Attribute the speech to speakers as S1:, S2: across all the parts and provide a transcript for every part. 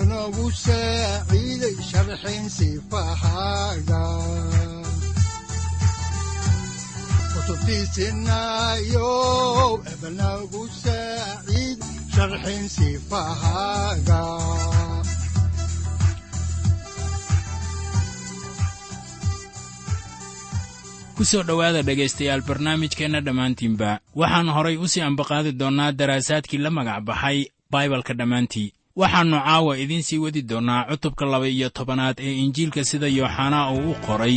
S1: udanogu saaciiday sharxin sifahaaga kutubtiisinayo ebanagu saaciid sharxin sifahaaga
S2: ku soo dhowaada dhegaystayaal barnaamijkeenna dhammaantiinba. Waxaan horay u sii ambaqaadi doonnaa daraasaadkii la magac baxay baibalka dhammaantii waxaannu caawa idiin sii wadi doonnaa cutubka laba iyo tobanaad ee injiilka sida yooxanaa uu u qoray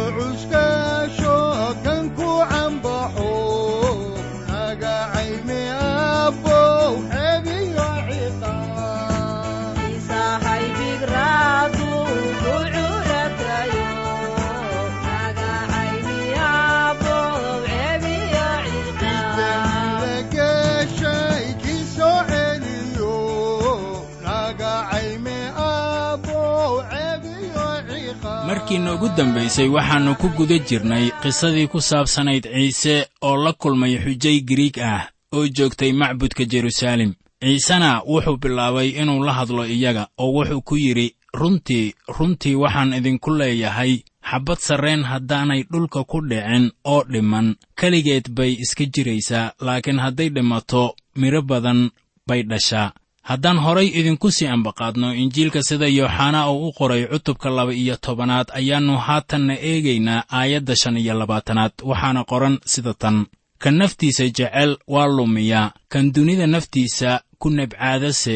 S2: markii noogu dambaysay waxaannu ku guda jirnay qisadii ku saabsanayd ciise oo la kulmay xujay giriig ah oo joogtay macbudka jeruusaalem ciisena wuxuu bilaabay inuu la hadlo iyaga oo wuxuu ku yidhi runtii runtii waxaan idinku leeyahay xabbad sarreen haddaanay dhulka ku dhicin oo dhimman keligeed bay iska jiraysaa laakiin hadday dhimato midho badan bay dhashaa haddaan horay idinku sii ambaqaadno injiilka sida yooxanaa oo u qoray cutubka laba iyo tobanaad ayaannu haatanna eegaynaa aayadda shan iyo labaatanaad. Waxaana qoran sida tan. Kan naftiisa jecel waa lumiyaa kan dunida naftiisa ku nebcaadase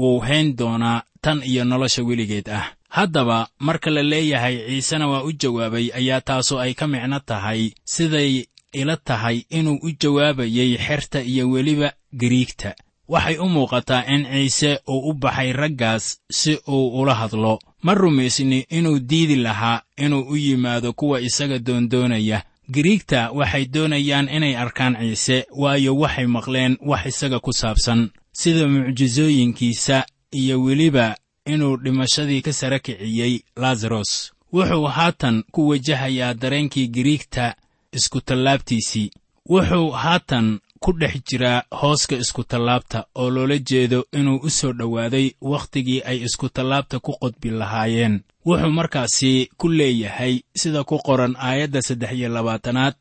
S2: wuu hayn doonaa tan iyo nolosha weligeed ah. Haddaba marka la leeyahay ciisena waa u jawaabay ayaa taasu ay ka micno tahay siday ila tahay inuu u jawaabayay xerta iyo weliba gariigta waxay u muuqataa in ciise uu u baxay raggaas si uu ula hadlo. Ma rumaysni inuu diidi lahaa inuu u yimaado kuwa isaga doondoonaya. Giriigta waxay doonayaan inay arkaan ciise waayo waxay maqleen wax isaga ku saabsan. Sida mucjisooyinkiisa iyo weliba inuu dhimashadii ka sara kiciyey laasaros wuxuu haatan ku wajahayaa dareenkii giriigta iskutallaabtiisii wuxuu haatan ku dhex jiraa hooska iskutallaabta oo loola jeedo inuu u soo dhowaaday wakhtigii ay iskutallaabta ku qodbi lahaayeen. Wuxuu markaasi ku leeyahay sida ku qoran aayadda saddex iyo labaatanaad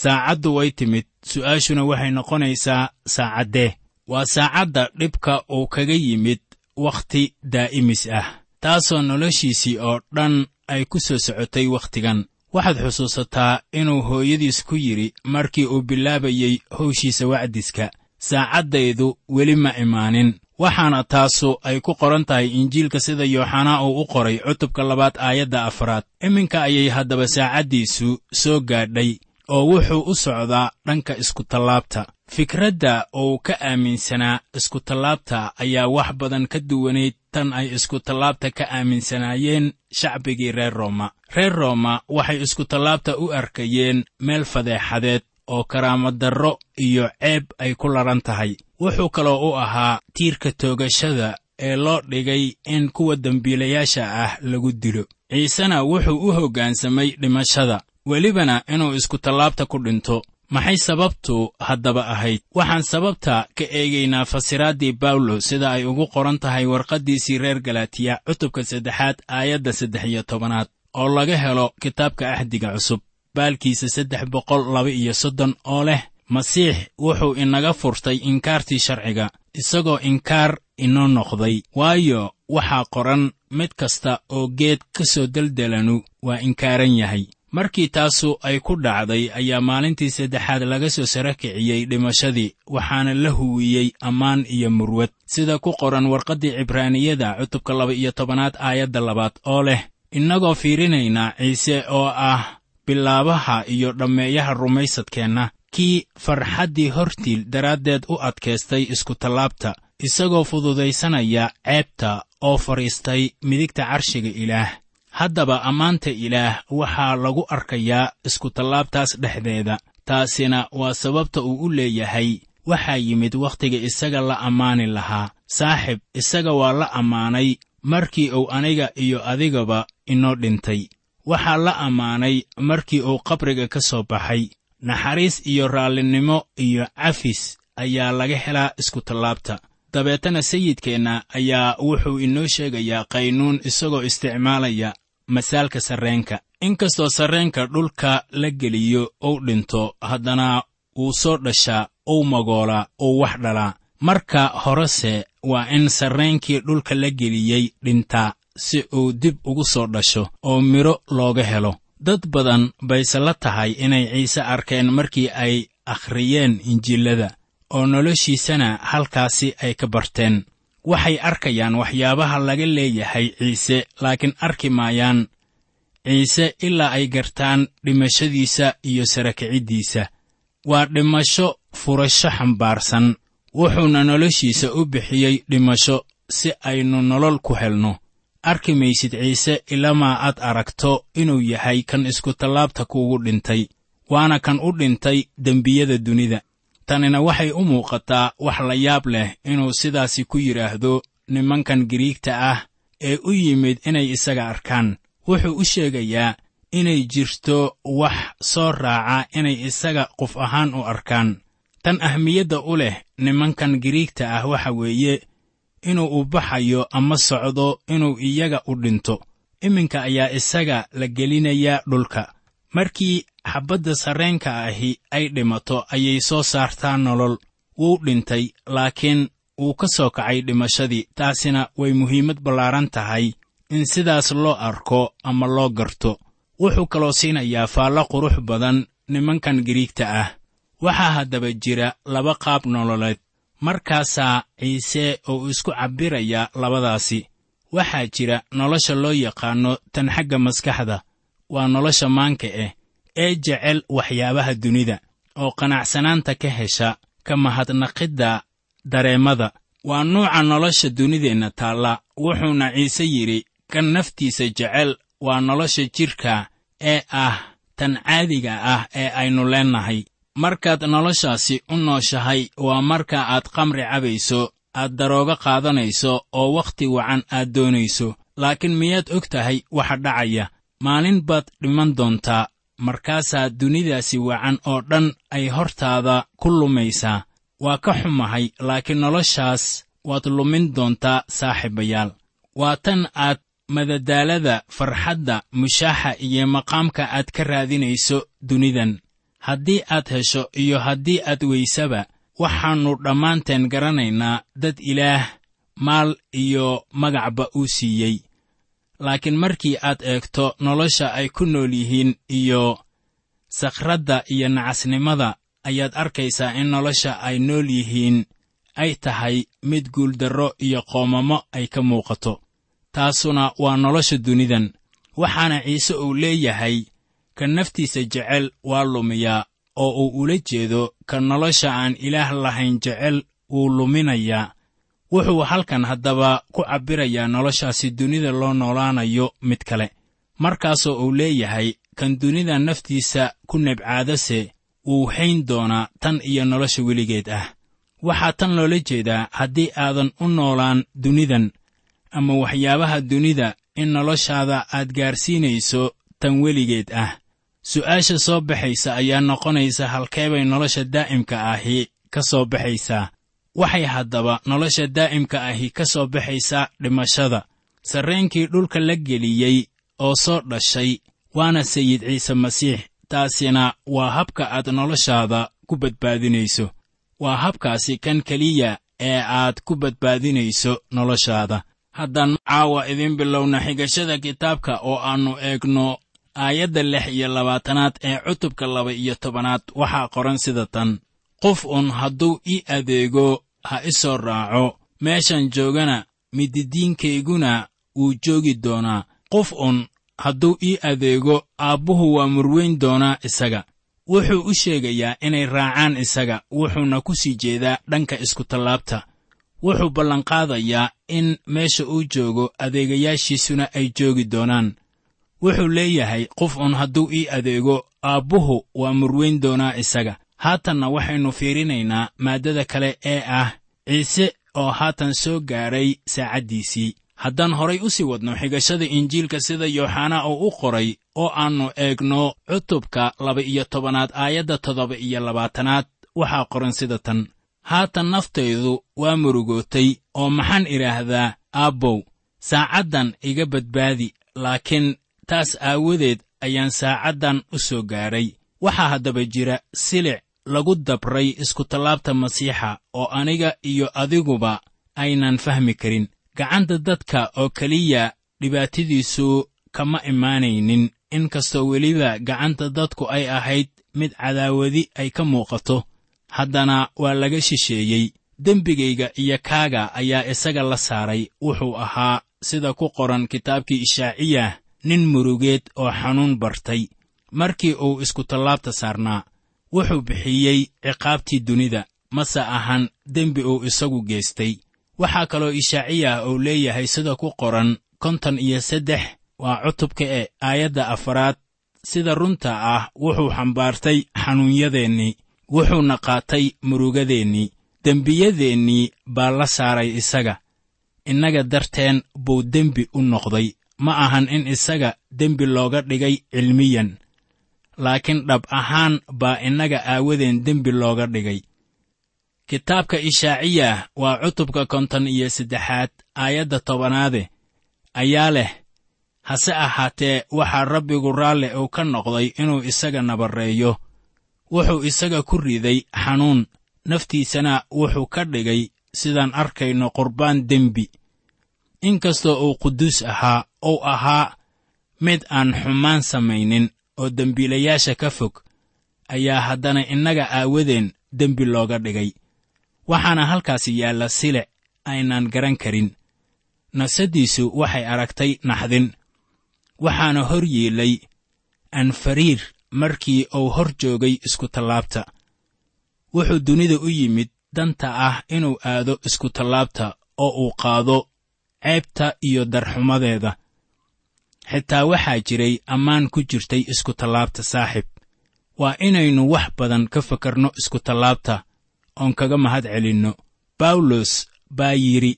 S2: saacaddu way timid su'aashuna waxay noqonaysaa saacaddee waa saacadda dhibka uu kaga yimid wakhti daa'imis ah taasoo noloshiisii oo dhan ay ku soo socotay wakhtigan waxaad xusuusataa inuu hooyadiis ku yidhi markii uu bilaabayey howshiisa wacdiska saacaddaydu weli ma imaanin. Waxaana taasu ay ku qoran tahay injiilka sida yooxanaa uu u qoray cutubka labaad aayadda afraad iminka ayay haddaba saacaddiisu soo gaadhay oo wuxuu u socdaa dhanka iskutallaabta fikradda uu ka aaminsanaa iskutallaabta ayaa wax badan ka duwanayd tan ay iskutallaabta ka aaminsanaayeen shacbigii reer rooma. Reer rooma waxay iskutallaabta u arkayeen meel fadeexadeed oo karaamadarro iyo ceeb ay ku ladhan tahay. Wuxuu kaloo u ahaa tiirka toogashada ee loo dhigay in kuwa dembiilayaasha ah lagu dilo. Ciisena wuxuu u hoggaansamay dhimashada welibana inuu iskutallaabta ku dhinto maxay sababtu haddaba ahayd? Waxaan sababta ka eegaynaa fasiraaddii bawlo sida ay ugu qoran tahay warqaddiisii reer galatiya cutubka saddexaad aayadda saddex iyo tobanaad oo laga helo kitaabka axdiga cusub. Baalkiisa saddex boqol laba iyo soddon oo leh masiix wuxuu inaga furtay inkaartii sharciga isagoo inkaar inoo noqday. Waayo waxaa qoran mid kasta oo geed ka soo deldelanu waa inkaaran yahay markii taasu ay ku dhacday ayaa maalintii saddexaad laga soo sara kiciyey dhimashadii waxaana la huwiyey ammaan iyo murwad. Sida ku qoran warqaddii cibraaniyada cutubka laba iyo tobanaad aayadda labaad oo leh innagoo fiirinaynaa ciise oo ah bilaabaha iyo dhammeeyaha rumaysadkeenna kii farxaddii hortiil daraaddeed u adkaystay iskutallaabta isagoo fududaysanaya ceebta oo fadhiistay midigta carshiga ilaah haddaba ammaanta ilaah waxaa lagu arkayaa iskutallaabtaas dhexdeeda. Taasina waa sababta uu u leeyahay waxaa yimid wakhtiga isaga la ammaani lahaa. Saaxib isaga waa la ammaanay markii uu aniga iyo adigaba inoo dhintay. Waxaa la ammaanay markii uu qabriga ka soo baxay. Naxariis iyo raallinimo iyo cafis ayaa laga helaa iskutallaabta dabeetana sayidkeenna ayaa wuxuu inoo sheegayaa qaynuun isagoo isticmaalaya masaalka sarreenka. Inkastoo sarreenka dhulka la geliyo uu dhinto haddana wuu soo dhashaa uu magoolaa uu wax dhalaa. Marka horese waa in sarreenkii dhulka la geliyey dhintaa si uu dib ugu soo dhasho oo midho looga helo. Dad badan bayse la tahay inay ciise arkeen markii ay akhriyeen injiilada oo noloshiisana halkaasi ay ka barteen. Waxay arkayaan waxyaabaha laga leeyahay ciise laakiin arki maayaan ciise ilaa ay gartaan dhimashadiisa iyo sarakiciddiisa waa dhimasho furasho xambaarsan. Wuxuuna noloshiisa u bixiyey dhimasho si aynu nolol ku helno. Arki maysid ciise ilamaa aad aragto inuu yahay kan iskutallaabta kuugu dhintay waana kan u dhintay dembiyada dunida tanina waxay u muuqataa wax la yaab leh inuu sidaasi ku yidhaahdo nimankan giriigta ah ee u yimid inay isaga arkaan. Wuxuu u sheegayaa inay jirto wax soo raaca inay isaga qof ahaan u arkaan. Tan ahmiyadda u leh nimankan giriigta ah waxa weeye inuu u baxayo ama socdo inuu iyaga u dhinto. Iminka ayaa isaga la gelinayaa dhulka. Markii xabbadda sarreenka ahi ay dhimato ayay soo saartaa nolol. Wuu dhintay laakiin wuu ka soo kacay dhimashadii. Taasina way muhiimad ballaaran tahay in sidaas loo arko ama loo garto. Wuxuu kaloo siinayaa faallo qurux badan nimankan giriigta ah. Waxaa haddaba jira laba qaab nololeed. Markaasaa ciise uu isku cabbirayaa labadaasi. Waxaa jira nolosha loo yaqaanno tan xagga maskaxda. Waa nolosha maanka ah ee jecel waxyaabaha dunida oo qanacsanaanta ka hesha ka mahadnaqidda dareemada. Waa nuuca nolosha dunideenna taalla wuxuuna ciise yidhi kan naftiisa jecel waa nolosha jidhka ee ah tan caadiga ah ee aynu leennahay markaad noloshaasi u nooshahay waa marka aad qamri cabayso aad daroogo qaadanayso oo wakhti wacan aad doonayso. Laakiin miyaad og tahay waxa dhacaya? Maalin baad dhiman doontaa markaasaa dunidaasi wacan oo dhan ay hortaada ku lumaysaa. Waa ka xumahay laakiin noloshaas waad lumin doontaa saaxiibayaal. Waa tan aad madadaalada farxadda mushaaxa iyo maqaamka aad ka raadinayso dunidan. Haddii aad hesho iyo haddii aad weysaba waxaannu dhammaanteen garanaynaa dad ilaah maal iyo magacba uu siiyey laakiin markii aad eegto nolosha ay ku nool yihiin iyo sakhradda iyo nacasnimada ayaad arkaysaa in nolosha ay nool yihiin ay tahay mid guuldarro iyo qoomamo ay ka muuqato. Taasuna waa nolosha dunidan waxaana ciise uu leeyahay ka naftiisa jecel waa lumiyaa oo uu ula jeedo ka nolosha aan ilaah lahayn jecel wuu luminayaa wuxuu halkan haddaba ku cabbirayaa noloshaasi dunida loo noolaanayo mid kale. Markaasoo uu leeyahay kan dunida naftiisa ku nebcaadase wuu hayn doonaa tan iyo nolosha weligeed ah. Waxaa tan loola jeedaa haddii aadan u noolaan dunidan ama waxyaabaha dunida in noloshaada aad gaarsiinayso tan weligeed ah. Su'aasha soo baxaysa ayaa noqonaysa halkeebay nolosha daa'imka ahi ka soo baxaysaa waxay haddaba nolosha daa'imka ahi ka soo baxaysaa dhimashada. Sarreenkii dhulka la geliyey oo soo dhashay waana sayid ciise masiix. Taasina waa habka aad noloshaada ku badbaadinayso. Waa habkaasi kan keliya ee aad ku badbaadinayso noloshaada. Haddaan caawa idiin bilowna xigashada kitaabka oo aannu eegno aayadda lix iyo labaatanaad ee cutubka laba iyo tobanaad waxaa qoran sida tan. Qof un hadduu ii adeego ha i soo raaco meeshan joogana mididiinkayguna wuu joogi doonaa. Qof un hadduu ii adeego aabbuhu waa murweyn doonaa isaga. Wuxuu u sheegayaa inay raacaan isaga wuxuuna ku sii jeedaa dhanka iskutallaabta wuxuu ballanqaadayaa in meesha uu joogo adeegayaashiisuna ay joogi doonaan. Wuxuu leeyahay qof un hadduu ii adeego aabbuhu waa murweyn doonaa isaga haatanna waxaynu fiirinaynaa maaddada kale ee ah ciise oo haatan soo gaadhay saacaddiisii. Haddaan horay u sii wadno xigashada injiilka sida yooxanaa uu u qoray oo aannu eegno cutubka laba-iyo tobanaad aayadda toddoba iyo labaatanaad waxaa qoran sida tan. Haatan naftaydu waa murugootay oo maxaan idhaahdaa aabbow saacaddan iga badbaadi laakiin taas aawadeed ayaan saacaddan u soo gaadhay waxaa haddaba jira silic lagu dabray iskutallaabta masiixa oo aniga iyo adiguba aynan fahmi karin. Gacanta dadka oo keliya dhibaatadiisu kama imaanaynin. Inkastoo weliba gacanta dadku ay ahayd mid cadaawadi ay ka muuqato haddana waa laga shisheeyey. Dembigayga iyo kaaga ayaa isaga la saaray. Wuxuu ahaa sida ku qoran kitaabkii ishaaciyah nin murugeed oo xanuun bartay. Markii uu iskutallaabta saarnaa wuxuu bixiyey ciqaabtii dunida mase ahan dembi uu isagu geestay waxaa kaloo ishaaciyah uu leeyahay sida ku qoran konton iyo saddex waa cutubka e aayadda afaraad. Sida runta ah wuxuu xambaartay xanuunyadeennii wuxuuna qaatay murugadeennii dembiyadeennii baa la saaray isaga. Innaga darteen buu dembi u noqday. Ma ahan in isaga dembi looga dhigay cilmiyan laakiin dhab ahaan baa innaga aawadeen dembi looga dhigay. Kitaabka ishaaciyah waa cutubka konton iyo saddexaad aayadda tobanaade. Ayaa leh hase ahaatee waxaa rabbigu raalle uu ka noqday inuu isaga nabarreeyo wuxuu isaga ku riday xanuun naftiisana wuxuu ka dhigay sidaan arkayno qurbaan dembi. Inkastoo uu quduus ahaa uu ahaa mid aan xumaan samaynin oo dembiilayaasha ka fog ayaa haddana innaga aawadeen dembi looga dhigay. Waxaana halkaasi yaalla silic aynaan garan karin. Nafsaddiisu waxay aragtay naxdin. Waxaana hor yeelay anfariir markii uu hor joogay iskutallaabta wuxuu dunida u yimid danta ah inuu aado iskutallaabta oo uu qaado ceebta iyo darxumadeeda xitaa waxaa jiray ammaan ku jirtay iskutallaabta saaxib. Waa inaynu wax badan ka fakarno iskutallaabta oon kaga mahad celinno. Bawlos baa yidhi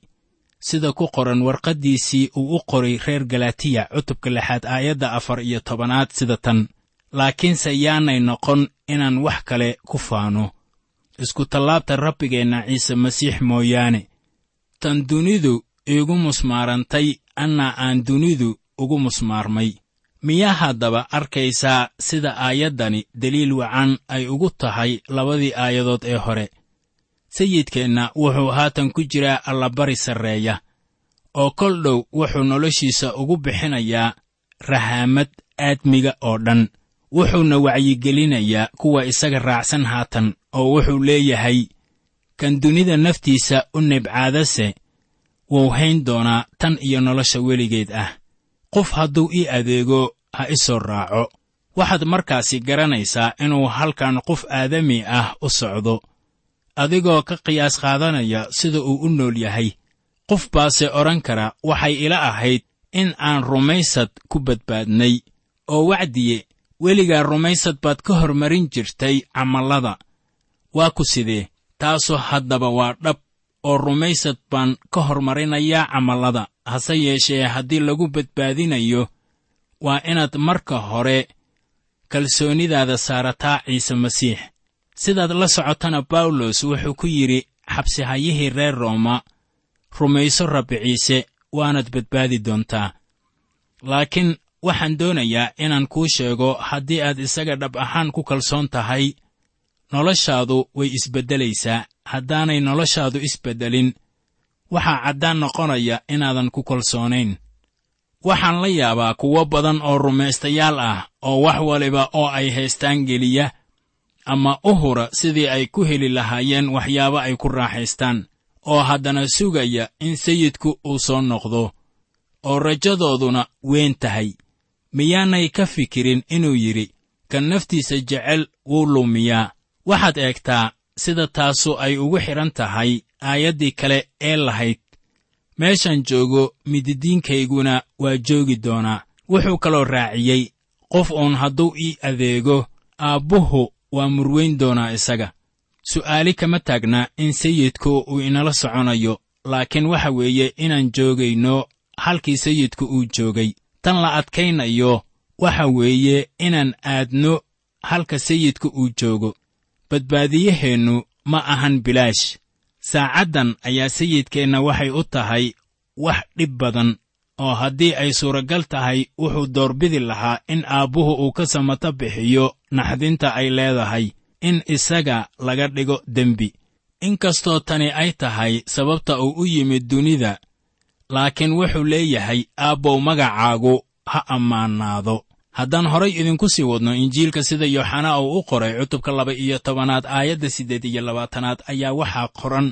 S2: sida ku qoran warqaddiisii uu u qoray reer galatiya cutubka lixaad aayadda afar iyo tobanaad sida tan laakiinse yaanay noqon inaan wax kale ku faano. Iskutallaabta rabbigeenna ciise masiix mooyaane tan dunidu iigu musmaarantay anna aan dunidu ugu musmaarmay. Miyaa haddaba arkaysaa sida aayaddani deliil wacan ay ugu tahay labadii aayadood ee hore. Sayidkeenna wuxuu haatan ku jiraa allabari sarreeya oo kol dhow wuxuu noloshiisa ugu bixinayaa rahaamad aadmiga oo dhan. Wuxuuna wacyigelinayaa kuwa isaga raacsan haatan oo wuxuu leeyahay kan dunida naftiisa u nibcaadase wuu hayn doonaa tan iyo nolosha weligeed ah qof hadduu ii adeego ha i soo raaco. Waxaad markaasi garanaysaa inuu halkan qof aadami ah u socdo. Adigoo ka qiyaas qaadanaya sida uu u nool yahay. Qof baase odhan kara waxay ila ahayd in aan rumaysad ku badbaadnay oo wacdiye weligaa rumaysad baad ka hormarin jirtay camallada. Waa ku sidee? Taasu haddaba waa dhab oo rumaysad baan ka hormarinayaa camallada hase yeeshee haddii lagu badbaadinayo waa inaad marka hore kalsoonidaada saarataa ciise masiix. Sidaad la socotana bawlos wuxuu ku yidhi xabsihayihii reer rooma rumayso rabbi ciise waanaad badbaadi doontaa. Laakiin waxaan doonayaa inaan kuu sheego haddii aad isaga dhab ahaan ku kalsoon tahay noloshaadu way isbeddelaysaa haddaanay noloshaadu isbeddelin waxaa caddaan noqonaya inaadan ku kalsoonayn. Waxaan la yaabaa kuwo badan oo rumaystayaal ah oo wax waliba oo ay haystaan geliya ama u hura sidii ay ku heli lahaayeen waxyaabo ay ku raaxaystaan oo haddana sugaya in sayidku uu soo noqdo oo rajadooduna weyn tahay. Miyaanay ka fikirin inuu yidhi kan naftiisa jecel wuu lumiyaa. Waxaad eegtaa sida taasu ay ugu xidhan tahay aayaddii kale ee lahayd. Meeshaan joogo mididiinkayguna waa joogi doonaa. Wuxuu kaloo raaciyey qof uun hadduu ii adeego aabbuhu waa murweyn doonaa isaga. Su'aali kama taagna in sayidku uu inala soconayo laakiin waxa weeye inaan joogayno halkii sayidku uu joogay. Tan la adkaynayo waxa weeye inaan aadno halka sayidku uu joogo. Badbaadiyaheennu ma ahan bilaash saacaddan ayaa sayidkeenna waxay u tahay wax dhib badan oo haddii ay suuragal tahay wuxuu doorbidi lahaa in aabbuhu uu ka samato bixiyo naxdinta ay leedahay in isaga laga dhigo dembi. Inkastoo tani ay tahay sababta uu u yimid dunida laakiin wuxuu leeyahay aabbow magacaagu ha ammaanaado haddaan horay idinku sii wadno injiilka sida yooxanaa uu u qoray cutubka laba iyo tobanaad aayadda siddeed iyo labaatanaad ayaa waxaa qoran.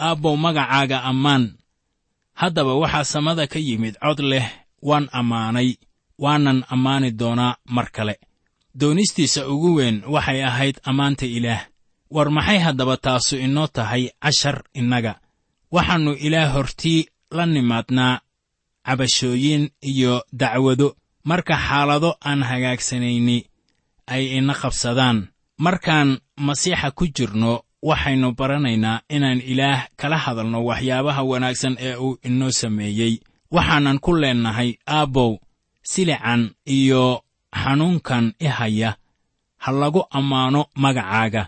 S2: Aabbow magacaaga ammaan. Haddaba waxaa samada ka yimid cod leh waan ammaanay waanan ammaani doonaa mar kale. Doonistiisa ugu weyn waxay ahayd ammaanta ilaah. War maxay haddaba taasu inoo tahay cashar innaga? Waxaannu ilaah hortii la nimaadnaa cabashooyin iyo dacwado marka xaalado aan hagaagsanayni ay ina qabsadaan. Markaan masiixa ku jirno waxaynu baranaynaa inaan ilaah kala hadalno waxyaabaha wanaagsan ee uu inoo sameeyey. Waxaanan ku leennahay aabbow silican iyo xanuunkan i haya. Ha lagu ammaano magacaaga.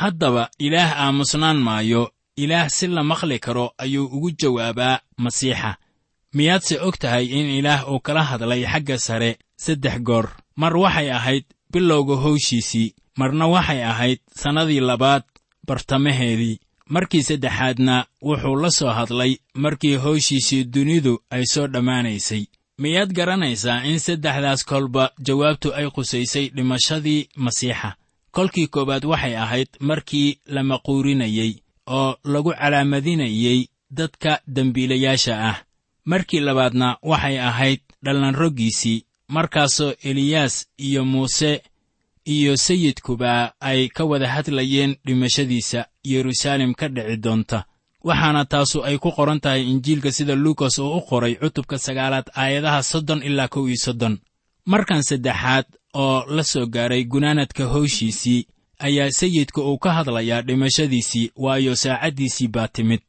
S2: Haddaba ilaah aamusnaan maayo ilaah si la maqli karo ayuu ugu jawaabaa masiixa miyaadse og tahay in ilaah uu kala hadlay xagga sare saddex goor? Mar waxay ahayd bilowga howshiisii marna waxay ahayd sannadii labaad bartamaheedii. Markii saddexaadna wuxuu la soo hadlay markii howshiisii dunidu ay soo dhammaanaysay. Miyaad garanaysaa in saddexdaas kolba jawaabtu ay qusaysay dhimashadii masiixa? Kolkii koowaad waxay ahayd markii la maquurinayey oo lagu calaamadinayey dadka dembiilayaasha ah markii labaadna waxay ahayd dhallanroggiisii markaasoo eliyaas iyo muuse iyo sayidkuba ay ka wada hadlayeen dhimashadiisa yeruusaalem ka dhici doonta. Waxaana taasu ay ku qoran tahay injiilka sida luukas oo u qoray cutubka sagaalaad aayadaha soddon ilaa kow iyo soddon. Markan saddexaad oo la soo gaaray gunaanadka howshiisii ayaa sayidka uu ka hadlayaa dhimashadiisii waayo saacaddiisii baa timid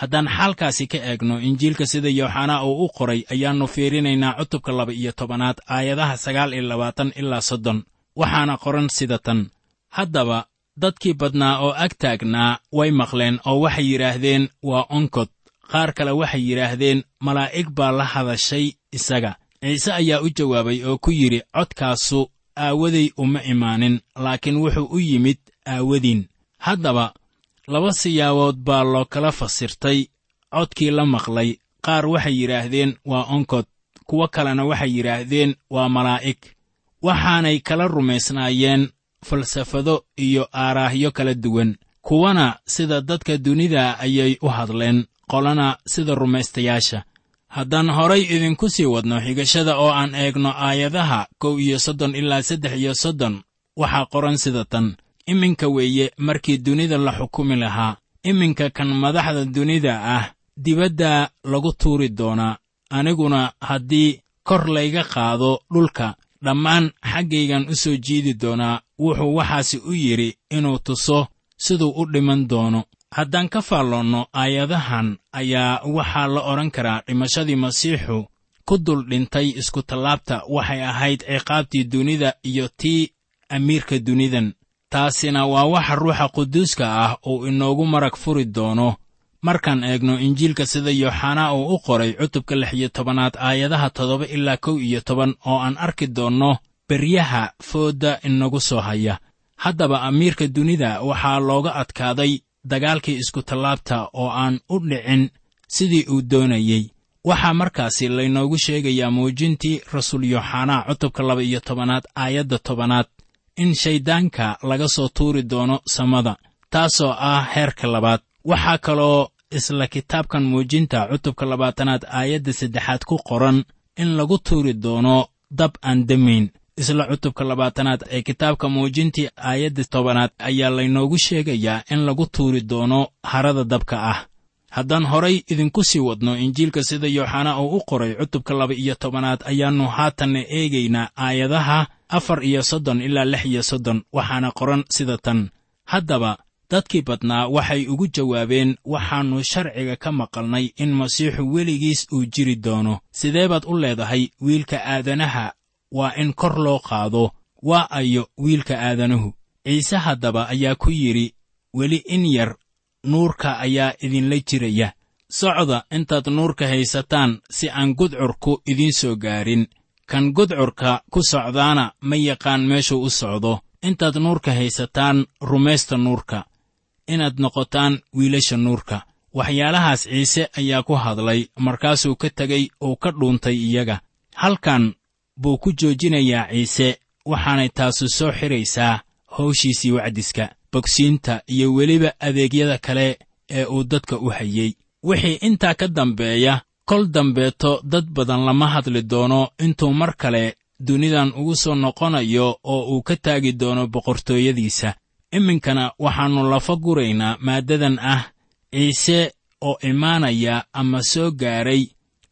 S2: haddaan xaalkaasi ka eegno injiilka sida yooxanaa uu u qoray ayaannu fiirinaynaa cutubka laba iyo tobanaad aayadaha sagaal iyo labaatan ilaa soddon. Waxaana qoran sida tan. Haddaba dadkii badnaa oo ag taagnaa way maqleen oo waxay yidhaahdeen waa onkod. Qaar kale waxay yidhaahdeen malaa'ig baa la hadashay isaga. Ciise ayaa u jawaabay oo ku yidhi codkaasu aawaday uma imaanin laakiin wuxuu u yimid aawadiin. Haddaba laba siyaabood baa loo kala fasirtay codkii la maqlay. Qaar waxay yidhaahdeen waa onkod. Kuwo kalena waxay yidhaahdeen waa malaa'ig. Waxaanay kala rumaysnaayeen falsafado iyo aaraahyo kala duwan. Kuwana sida dadka dunida ayay u hadleen qolana sida rumaystayaasha. Haddaan horay idinku sii wadno xigashada oo aan eegno aayadaha kow iyo soddon ilaa saddex iyo soddon waxaa qoran sida tan iminka weeye markii dunida la xukumi lahaa. Iminka kan madaxda dunida ah dibaddaa lagu tuuri doonaa aniguna haddii kor layga qaado dhulka dhammaan xaggaygan u soo jiidi doonaa wuxuu waxaasi u yidhi inuu tuso siduu u dhiman doono. Haddaan ka faalloonno aayadahan ayaa waxaa la odhan karaa dhimashadii masiixu ku dul dhintay iskutallaabta waxay ahayd ciqaabtii dunida iyo tii amiirka dunidan taasina waa waxa ruuxa quduuska ah uu inoogu marag furi doono. Markaan eegno injiilka sida yooxanaa uu u qoray cutubka lix iyo tobanaad aayadaha toddoba ilaa kow iyo toban oo aan arki doonno beryaha foodda inagu soo haya. Haddaba amiirka dunida waxaa looga adkaaday dagaalkii iskutallaabta oo aan u dhicin sidii uu doonayey. Waxaa markaasi laynoogu sheegayaa muujintii rasuul yooxanaa cutubka laba iyo tobanaad aayadda tobanaad in shayddaanka laga soo tuuri doono samada taasoo ah heerka labaad. Waxaa kaloo isla kitaabkan muujinta cutubka labaatanaad aayadda saddexaad ku qoran in lagu tuuri doono dab aan demayn isla cutubka labaatanaad ee kitaabka muujintii aayadda tobanaad ayaa laynoogu sheegayaa in lagu tuuri doono harada dabka ah. Haddaan horay idinku sii wadno injiilka sida yooxanaa uu u qoray cutubka laba iyo tobanaad ayaannu haatanna eegaynaa aayadaha afar iyo soddon ilaa lix iyo soddon waxaana qoran sida tan. Haddaba dadkii badnaa waxay ugu jawaabeen waxaannu sharciga ka maqalnay in masiixu weligiis uu jiri doono. Sidee baad u leedahay wiilka aadanaha? Waa in kor loo qaado. Waa ayo wiilka aadanuhu. Ciise haddaba ayaa ku yidhi weli in yar nuurka ayaa idinla jiraya. Socda intaad nuurka haysataan si aan gudcurku idiin soo gaarin kan gudcurka ku socdaana ma yaqaan meeshuu u socdo. Intaad nuurka haysataan rumaysta nuurka. Inaad noqotaan wiilasha nuurka. Waxyaalahaas ciise ayaa ku hadlay markaasuu ka tegey oo ka dhuuntay iyaga. Halkan buu ku joojinayaa ciise waxaanay taasu soo xidhaysaa hawshiisii wacdiska bogsiinta iyo weliba adeegyada kale ee uu dadka u hayey wixii intaa ka dambeeya kol dambeeto dad badan lama hadli doono. Intuu mar kale dunidan ugu soo noqonayo oo uu ka taagi doono boqortooyadiisa. Iminkana waxaannu lafa guraynaa maaddadan ah ciise oo imaanaya ama soo gaaray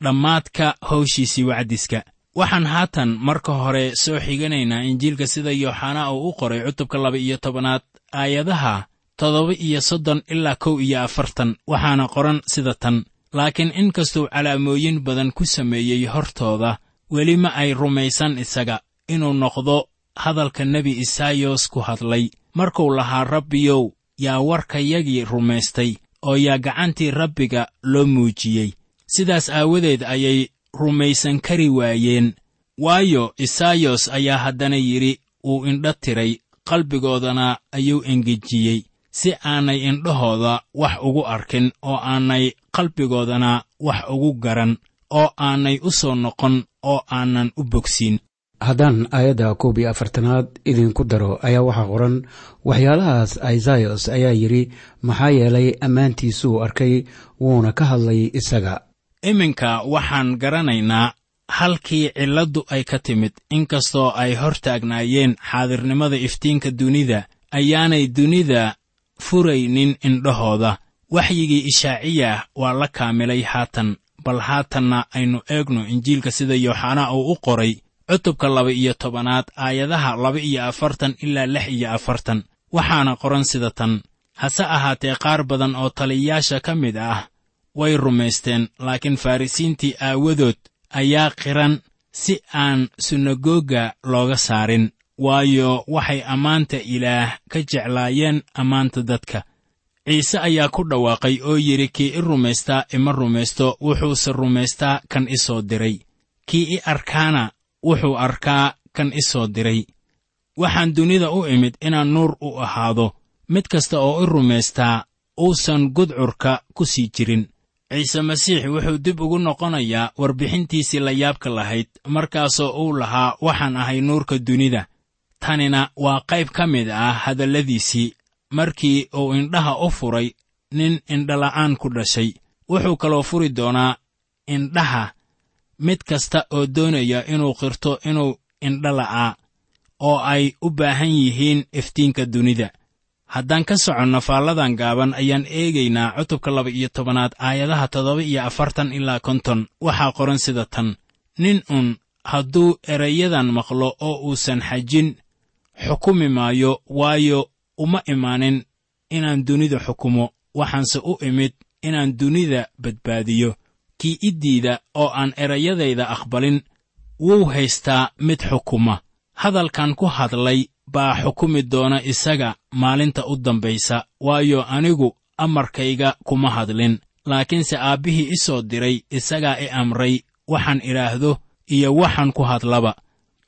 S2: dhammaadka hawshiisii wacdiska. Waxaan haatan marka hore soo xiganaynaa injiilka sida yooxanaa uu u qoray cutubka laba iyo tobanaad aayadaha toddoba iyo soddon ilaa kow iyo afartan waxaana qoran sida tan laakiin in kastuu calaamooyin badan ku sameeyey hortooda weli ma ay rumaysan isaga inuu noqdo hadalka nebi isaayos ku hadlay. Markuu lahaa rabbiyow yaa warkayagii rumaystay oo yaa gacantii rabbiga loo muujiyey. Sidaas aawadeed ayay rumaysan kari waayeen. Waayo isaayos ayaa haddana yidhi uu indho tiray qalbigoodana ayuu engejiyey. Si aanay indhahooda wax ugu arkin oo aanay qalbigoodana wax ugu garan oo aanay u soo noqon oo aanan u bogsiin.
S3: Haddaan aayadda koob iyo afartanaad idinku daro ayaa waxaa qoran waxyaalahaas isayos ayaa yidhi maxaa yeelay ammaantiisuu arkay wuuna ka hadlay isaga.
S2: Iminka waxaan garanaynaa halkii cilladdu ay ka timid inkastoo ay hor taagnaayeen xaadirnimada iftiinka dunida ayaanay dunida furaynin indhahooda waxyigii ishaaciyah waa la kaamilay haatan bal haatanna aynu eegno injiilka sida yooxanaa uu u qoray cutubka laba iyo tobanaad aayadaha laba iyo afartan ilaa lix iyo afartan. Waxaana qoran sida tan hase ahaatee qaar badan oo taliyayaasha ka mid ah way rumaysteen laakiin farrisiintii aawadood ayaa qiran si aan sunagoga looga saarin. Waayo waxay ammaanta ilaah ka jeclaayeen ammaanta dadka ciise ayaa ku dhawaaqay oo yidhi kii i rumaystaa ima rumaysto wuxuuse rumaystaa kan i soo diray. Kii i arkaana wuxuu arkaa kan i soo diray. Waxaan dunida u imid inaan nuur u ahaado. Mid kasta oo i rumaystaa uusan gudcurka ku sii jirin. Ciise masiix wuxuu dib ugu noqonayaa warbixintiisii la yaabka lahayd markaasoo uu lahaa waxaan ahay nuurka dunida. Tanina waa qayb ka mid ah hadalladiisii markii uu indhaha u furay nin indhala'aan ku dhashay. Wuxuu kaloo furi doonaa indhaha mid kasta oo doonaya inuu qirto inuu indhala'aa oo ay u baahan yihiin iftiinka dunida. Haddaan ka soconno faalladan gaaban ayaan eegaynaa cutubka laba iyo tobanaad aayadaha toddoba iyo afartan ilaa konton. Waxaa qoran sida tan. Nin un hadduu erayadan maqlo oo uusan xajin xukumi maayo waayo uma imaanin inaan dunida xukumo waxaanse u imid inaan dunida badbaadiyo. Kii iddiida oo aan erayadayda aqbalin wuu haystaa mid xukuma. Hadalkan ku hadlay baa xukumi doona isaga maalinta u dambaysa waayo anigu amarkayga kuma hadlin. Laakiinse aabbihii i soo diray isagaa i amray waxaan idhaahdo iyo waxaan ku hadlaba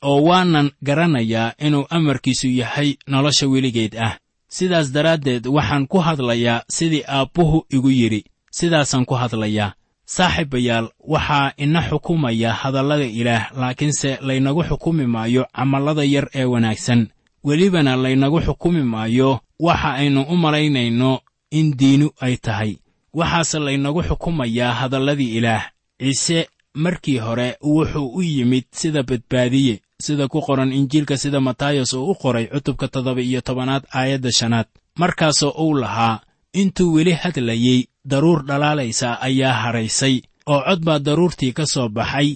S2: oo waanan garanayaa inuu amarkiisu yahay nolosha weligeed ah. Sidaas daraaddeed waxaan ku hadlayaa sidii aabbuhu igu yidhi. Sidaasaan ku hadlayaa. Saaxiibayaal waxaa ina xukumaya hadallada ilaah laakiinse laynagu xukumi maayo camallada yar ee wanaagsan. Welibana laynagu xukumi maayo waxa aynu u malaynayno in diinu ay tahay. Waxaase laynagu xukumayaa hadalladii ilaah. Ciise markii hore wuxuu u yimid sida badbaadiye sida ku qoran injiilka sida matayos uu u qoray cutubka toddoba iyo tobanaad aayadda shanaad. Markaasoo uu lahaa intuu weli hadlayey daruur dhalaalaysa ayaa hadhaysay oo cod baa daruurtii ka soo baxay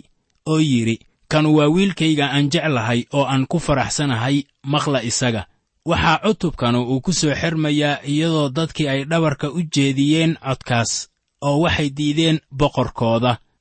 S2: oo yidhi kan waa wiilkayga aan jeclahay oo aan ku faraxsanahay maqla isaga. Waxaa cutubkanu uu ku soo xermayaa iyadoo dadkii ay dhabarka u jeediyeen codkaas oo waxay diideen boqorkooda